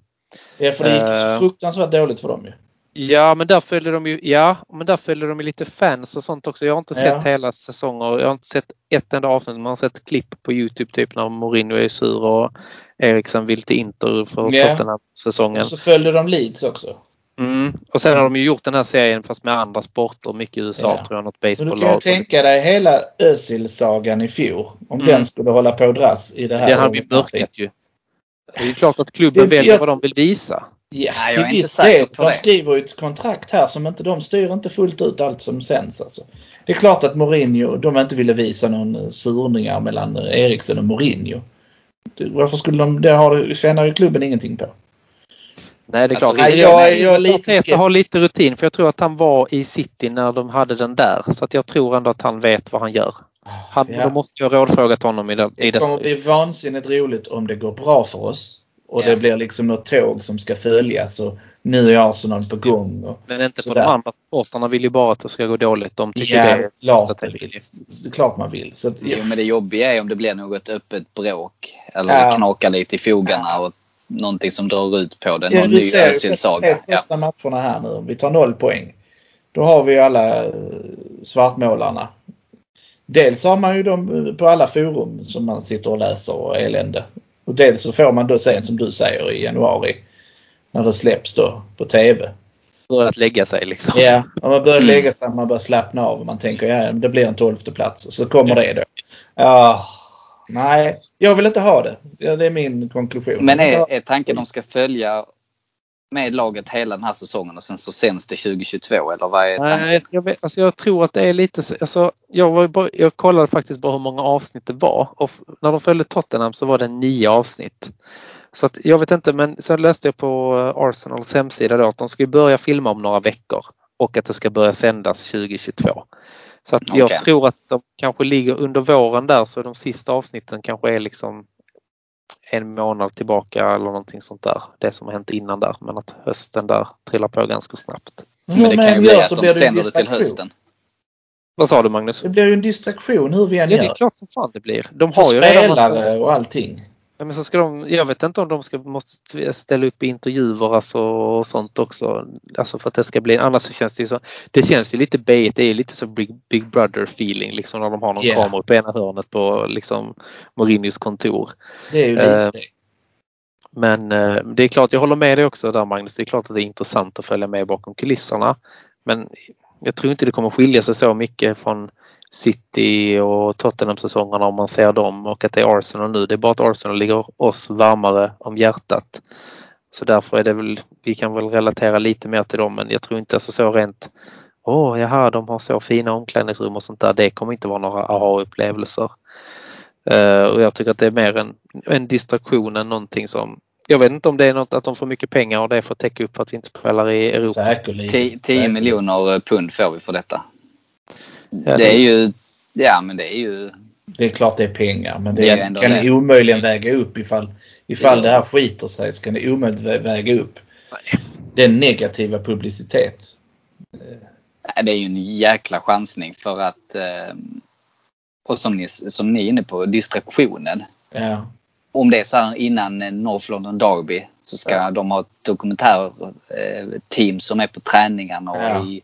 Ja, för det gick Eh. fruktansvärt dåligt för dem ju. Ja men där följer de ju, ja, men där följer de ju lite fans och sånt också. Jag har inte Ja. sett hela säsonger. Jag har inte sett ett enda avsnitt. Man har sett klipp på Youtube typ när Mourinho är sur och Eriksen vill till Inter för Ja. Tottenham-säsongen. Och så följde de Leeds också. Mm. Och sen har de ju gjort den här serien fast med andra sporter. Mycket i USA Ja. tror jag. Något Men du kan ju baseballlag. tänka dig hela Özil-sagan i fjol. Om Mm. den skulle hålla på att dras i det här. Den har vi mörkat ju. Det är ju klart att klubben väljer vad de vill visa. Ja, Nej, jag till är inte viss säker del. De skriver ju ett kontrakt här som inte, de styr inte fullt ut allt som sänds alltså. Det är klart att Mourinho, de inte ville visa någon surningar mellan Eriksen och Mourinho. Varför skulle de, det har, tjänar ju klubben ingenting på. Nej, det är Alltså, klart. nej, jag- jag, jag är lite Arteta har lite rutin för jag tror att han var i City när de hade den där. Så att jag tror ändå att han vet vad han gör. Han, Ja. Då måste jag rådfrågat honom i det. I Det kommer bli vansinnigt roligt om det går bra för oss. Och Ja. det blir liksom något tåg som ska följas och nu är Arsenal på gång. Och, Men inte för Sådär. de andra supportrarna vill ju bara att det ska gå dåligt. De tycker ja, det är klart det vill. Det är klart man vill. Så att, Jo, men det jobbiga är om det blir något öppet bråk. Eller Ja. knakar lite i fogarna och någonting som drar ut på det. Ja, Någon du ny Özil-saga. de första matcherna här nu. Om vi tar noll poäng. Då har vi ju alla eh, svartmålarna. Dels har man ju dem på alla forum som man sitter och läser och elände. Och dels så får man då sen som du säger i januari. När det släpps då på TV. Börjat lägga sig liksom. Ja, och man börjar Mm. lägga sig, man börjar slappna av och man tänker ja, det blir en tolfte plats och så kommer det då. Ja, nej, jag vill inte ha det. Ja, det är min konklusion. Men är, är tanken de ska följa med laget hela den här säsongen och sen så sänds det 2022 eller vad är? Nej, jag, vet, alltså jag tror att det är lite så- alltså, jag, var bara, jag kollade faktiskt bara hur många avsnitt det var och när de följde Tottenham så var det nio avsnitt. Så att, jag vet inte men sen läste jag på eh, Arsenals hemsida då att de ska börja filma om några veckor och att det ska börja sändas 2022. Så att jag Okej. tror att de kanske ligger under våren där så de sista avsnitten kanske är liksom en månad tillbaka eller någonting sånt där. Det som har hänt innan där men att hösten där trillar på ganska snabbt. Men det Hur kan ju bli gör att så de blir det en sänder det till distraktion. hösten. Vad sa du Magnus? Det blir ju en distraktion hur vi än Ja, det är gör. klart som fan det blir. De För har ju redan spelare och allting. Ja, men så ska de, jag vet inte om de ska, måste ställa upp i intervjuer alltså, och sånt också. Alltså för att det ska bli, annars så känns det ju så. Det känns ju lite B, det är lite så Big, Big Brother feeling liksom när de har någon Yeah. kamera på ena hörnet på liksom Mourinhos kontor. Det är ju lite Eh, det. Men eh, det är klart, jag håller med dig också där Magnus. Det är klart att det är intressant att följa med bakom kulisserna. Men jag tror inte det kommer skilja sig så mycket från City och Tottenham-säsongerna om man ser dem och att det är Arsenal nu. Det är bara att Arsenal ligger oss varmare om hjärtat. Så därför är det väl, vi kan väl relatera lite mer till dem men jag tror inte alltså så rent Åh, oh, jaha, de har så fina omklädningsrum och sånt där. Det kommer inte vara några aha-upplevelser. Eh, och jag tycker att det är mer en, en distraktion än någonting som jag vet inte om det är något att de får mycket pengar och det att täcka upp för att vi inte spelar i Europa. Säkerligen. 10 Säkerligen. miljoner pund får vi för detta. Det är ju, ja men det är ju, Det är klart det är pengar men det, Det är kan det. omöjligen väga upp ifall, ifall det här skiter sig så kan det omöjligt vä- väga upp den negativa publicitet. det är ju en jäkla chansning för att, eh, och som ni, som ni är inne på, distraktionen. Ja. Om det är så här innan North London Derby så ska Ja. de ha ett dokumentärteam som är på träningarna och Ja. i,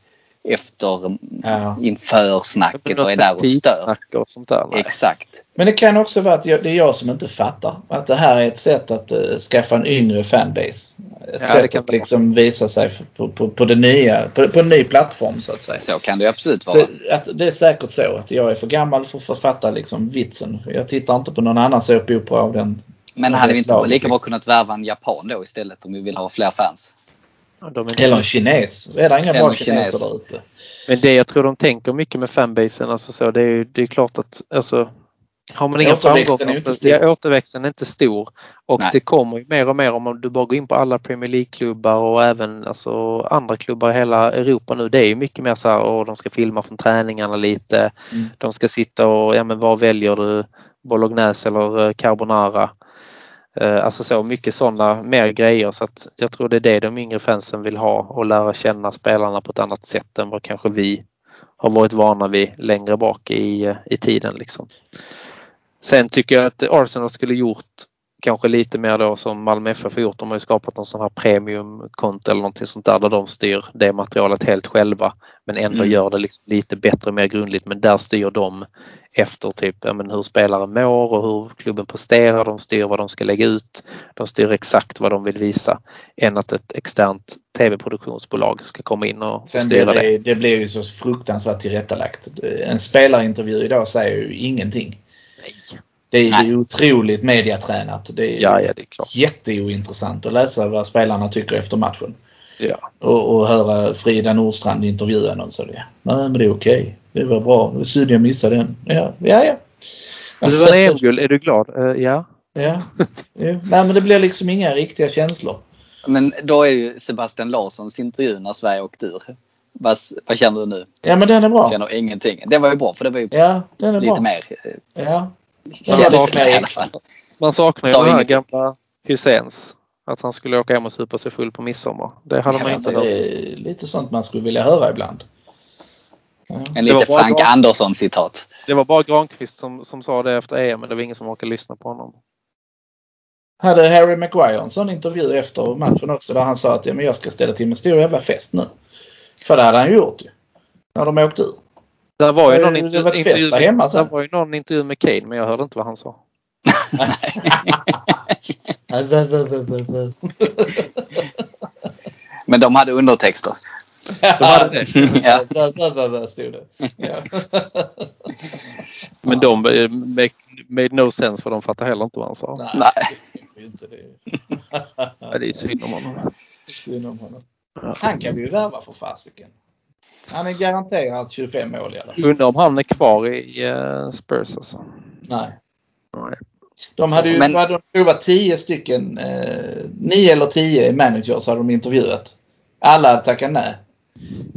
efter, Ja. inför snacket och är där och stör. Och sånt där. Nej. Exakt. Men det kan också vara att jag, det är jag som inte fattar. Att det här är ett sätt att uh, skaffa en yngre fanbase. Ett det sätt att liksom visa sig på, på, på, det nya, på, på en ny plattform så att säga. Så kan det absolut vara. Så att det är säkert så att jag är för gammal för att fatta liksom vitsen. Jag tittar inte på någon annan såpopera av den. Men av hade vi inte lika bra liksom. kunnat värva en japan då istället om vi vill ha fler fans? Är- Eller en kines. Redan inga Eller bra kineser kines. där ute. Men det jag tror de tänker mycket med fanbasen, alltså så, det är ju det är klart att alltså, har man inga är framgångar inte så ja, återväxten är inte stor. Och Nej. det kommer ju mer och mer om du bara går in på alla Premier League-klubbar och även alltså, andra klubbar i hela Europa nu. Det är ju mycket mer så här, och de ska filma från träningarna lite. Mm. De ska sitta och, ja men vad väljer du? Bolognese eller eh, carbonara? Eh, alltså så mycket sådana mer grejer så att jag tror det är det de yngre fansen vill ha och lära känna spelarna på ett annat sätt än vad kanske vi har varit vana vid längre bak i, eh, i tiden. Liksom. Sen tycker jag att Arsenal skulle gjort kanske lite mer då som Malmö FF har gjort. De har ju skapat någon sån här premiumkonto eller någonting sånt där där de styr det materialet helt själva men ändå Mm. gör det liksom lite bättre och mer grundligt. Men där styr de efter typ ja, men hur spelare mår och hur klubben presterar. De styr vad de ska lägga ut. De styr exakt vad de vill visa än att ett externt tv-produktionsbolag ska komma in och, Sen styra blir det. det, det blir ju så fruktansvärt tillrättalagt. En spelarintervju idag säger ju ingenting. Nej. Det är Nej. ju otroligt mediatränat. Det är Ja, ja, det är klart. jätteointressant att läsa vad spelarna tycker efter matchen. Ja. Och, och höra Frida Nordstrand intervjua någon. Så det, Nej men det är okej. Det var bra. Det var synd jag missade den. Ja, ja. ja. Men det var en EM-guld. Är du glad? Eh, ja. Ja. Nej men det blir liksom inga riktiga känslor. Men då är ju Sebastian Larssons intervju när Sverige åkte ur. Vad, vad känner du nu? Ja men den är bra. Känner ingenting. Det var ju bra för det var ju Ja, den är lite bra. mer eh, Ja. Känsligt saknar med i jag. alla fall. Man saknar ju den här gamla Hyséns. Att han skulle åka hem och supa sig full på midsommar. Det hade man Ja, inte Det hört. är lite sånt man skulle vilja höra ibland. En Det lite Frank bra. Andersson citat. Det var bara Granqvist som, som sa det efter EM men det var ingen som orkade lyssna på honom. Hade Harry Maguire en sån intervju efter matchen också där han sa att ja, men jag ska ställa till med stor jävla fest nu. För det hade han ju gjort ju. När de åkte ur. Det var ju någon intervju, intervju, där hemma det sen. var ju någon intervju med Kane men jag hörde inte vad han sa. [laughs] Men de hade undertexter. De hade [laughs] det. Ja. Stod det. Ja. Men de made no sense för de fattade heller inte vad han sa. Nej. [laughs] Ja, det är synd om honom. Synd om honom. Han kan vi ju värva för fasiken. Han är garanterat 25 mål i alla fall. Undrar om han är kvar i eh, Spurs alltså. Nej. Nej. De hade ju Men- hade de provat 10 stycken, eh, 9 eller 10 managers hade de intervjuat. Alla hade tackat nej.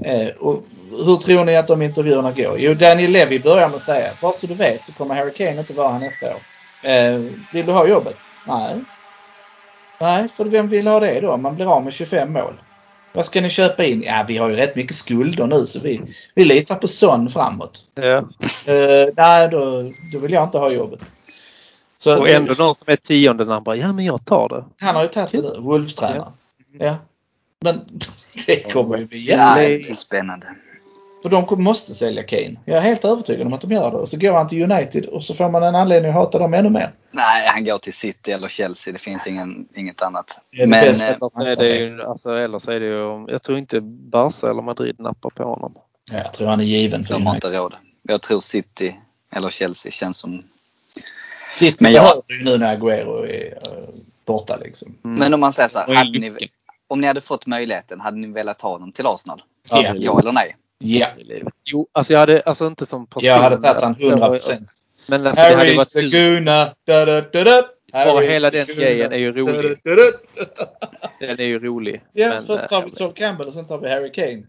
Eh, och hur tror ni att de intervjuerna går? Jo, Daniel Levy börjar med att säga, bara så du vet så kommer Harry Kane inte vara här nästa år. Eh, vill du ha jobbet? Nej. Nej, för vem vill ha det då? Man blir av med 25 mål. Vad ska ni köpa in? Ja, vi har ju rätt mycket skulder nu så vi, vi litar på Son framåt. Ja. Eh, nej, då, då vill jag inte ha jobbet. Så, Och ändå någon som är tionde när han bara, ja men jag tar det. han har ju tagit det nu, Wolves-tränaren. Ja. Men [laughs] det kommer ju bli Ja, är spännande. För de måste sälja Kane. Jag är helt övertygad om att de gör det. Och så går han till United och så får man en anledning att hata dem ännu mer. Nej, han går till City eller Chelsea. Det finns ingen, inget annat. Det är det Men bästa. eh, Eller så är det ju, alltså, eller så är det ju, jag tror inte Barca eller Madrid nappar på honom. Ja, jag tror han är given för de har inte råd. Jag tror City eller Chelsea känns som... City Men jag- behöver ju nu när Aguero är eh, borta liksom. Mm. Men om man säger så här, ni, om ni hade fått möjligheten, hade ni velat ha honom till Arsenal? Ja. Ja eller nej? Ja, livet. Jo, alltså jag hade, alltså inte som person. jag hade tagit han alltså, 100 procent. Men alltså, det hade Harry varit kul. Seguna. Da, da, da, da. Bara Harry hela den Seguna. grejen är ju rolig. Da, da, da, da. Den är ju rolig. Ja, Men, först tar vi eh, Sol Campbell och sen tar vi Harry Kane.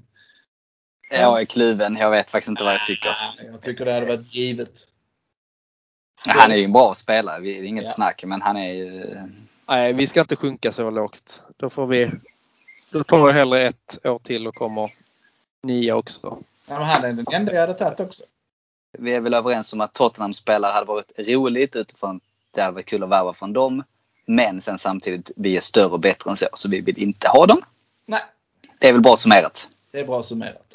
Jag är kluven. Jag vet faktiskt inte vad jag tycker. Jag tycker det hade varit givet. Han är ju en bra spelare. Det är inget Ja. snack. Men han är ju... Nej, vi ska inte sjunka så lågt. Då får vi... Då tar vi hellre ett år till och kommer nia också. Ja, men han är den enda jag hade tagit också. Vi är väl överens om att Tottenham-spelare hade varit roligt utifrån att det hade varit kul att värva från dem. Men sen samtidigt, vi är större och bättre än så. Så vi vill inte ha dem. Nej, Det är väl bra summerat. det är bra summerat.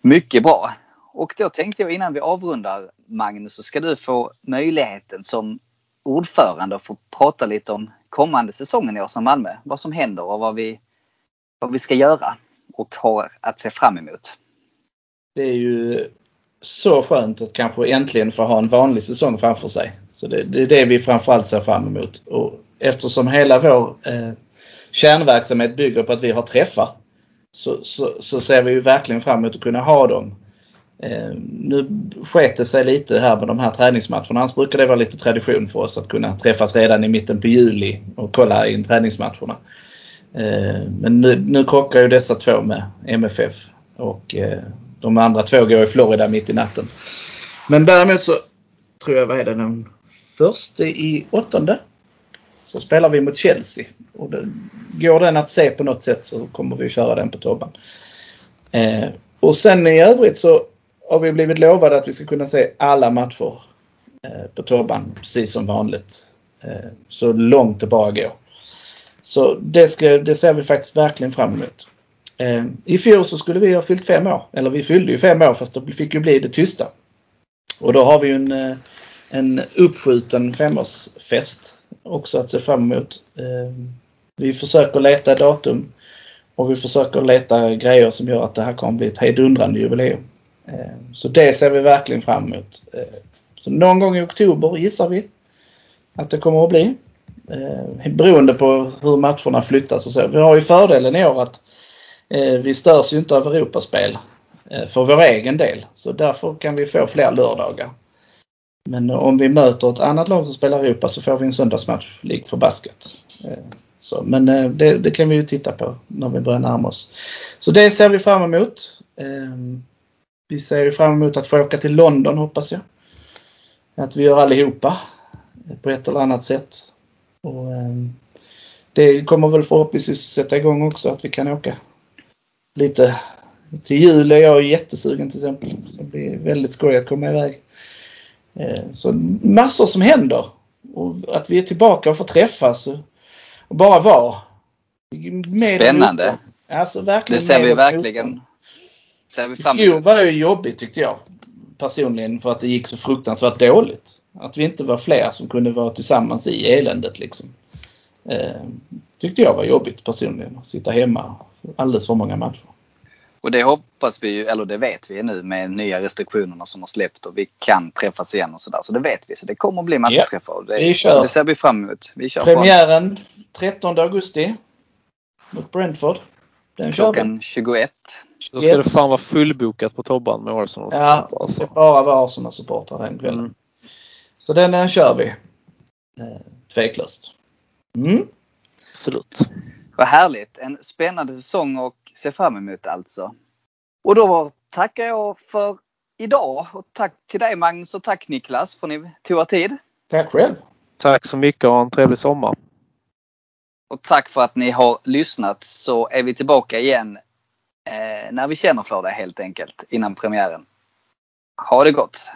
Mycket bra. Och då tänkte jag innan vi avrundar Magnus så ska du få möjligheten som ordförande att få prata lite om kommande säsongen i Arsenal Malmö. Vad som händer och vad vi, vad vi ska göra och har att se fram emot. Det är ju så skönt att kanske äntligen få ha en vanlig säsong framför sig. Så det, det är det vi framförallt ser fram emot. Och eftersom hela vår eh, kärnverksamhet bygger på att vi har träffar så, så, så ser vi ju verkligen fram emot att kunna ha dem. Eh, nu sket det sig lite här med de här träningsmatcherna. Annars brukar det vara lite tradition för oss att kunna träffas redan i mitten på juli och kolla in träningsmatcherna. Eh, men nu, nu krockar ju dessa två med MFF och eh, de andra två går i Florida mitt i natten. Men däremot så tror jag, vad är det, den första i åttonde så spelar vi mot Chelsea. Och det, går den att se på något sätt så kommer vi köra den på Tobban. Eh, och sen i övrigt så har vi blivit lovade att vi ska kunna se alla matcher eh, på Tobban precis som vanligt. Eh, så långt det bara går. Så det, ska, det ser vi faktiskt verkligen fram emot. Eh, I fjol så skulle vi ha fyllt fem år. Eller vi fyllde ju fem år fast det fick ju bli det tysta. Och då har vi ju en, eh, en uppskjuten femårsfest också att se fram emot. Eh, vi försöker leta datum och vi försöker leta grejer som gör att det här kommer bli ett hejdundrande jubileum. Eh, Så det ser vi verkligen fram emot. Eh, så någon gång i oktober gissar vi att det kommer att bli. Eh, beroende på hur matcherna flyttas och så. Vi har ju fördelen i år att eh, vi störs ju inte av Europaspel eh, för vår egen del. Så därför kan vi få fler lördagar. Men eh, om vi möter ett annat lag som spelar Europa så får vi en söndagsmatch lik förbaskat. basket. Eh, så, men eh, det, det, kan vi ju titta på när vi börjar närma oss. Så det ser vi fram emot. Ehm, vi ser ju fram emot att få åka till London hoppas jag. Att vi gör allihopa på ett eller annat sätt. Och, det kommer väl förhoppningsvis sätta igång också att vi kan åka lite. Till jul är jag jättesugen till exempel. Det ska bli väldigt skoj att komma iväg. Så massor som händer. Och att vi är tillbaka och får träffas och bara vara. Spännande. Alltså verkligen. Det ser vi verkligen. Ser vi fram emot. var ju jobbigt tyckte jag. Personligen för att det gick så fruktansvärt dåligt. Att vi inte var fler som kunde vara tillsammans i eländet liksom. Eh, tyckte jag var jobbigt personligen. Att sitta hemma alldeles för många matcher. Och det hoppas vi ju, eller det vet vi nu med nya restriktionerna som har släppt och vi kan träffas igen och sådär. Så det vet vi. Så det kommer att bli matchträffar. Ja, det, vi kör. det ser vi fram emot. Vi kör Premiären fram. 13 augusti mot Brentford. Den Klockan 21. Då ska det fan vara fullbokat på Tobban med Arsenal. Ja, det ska bara vara Arsenal-supportrar den kvällen. Mm. Så den, den kör vi. Eh, tveklöst. Mm. Absolut. Vad härligt. En spännande säsong och se fram emot alltså. Och då tackar jag för idag och tack till dig Magnus och tack Niklas för att ni tog er tid. Tack själv. Tack så mycket och en trevlig sommar. Och tack för att ni har lyssnat så är vi tillbaka igen Eh, när vi känner för det helt enkelt innan premiären. Ha det gott!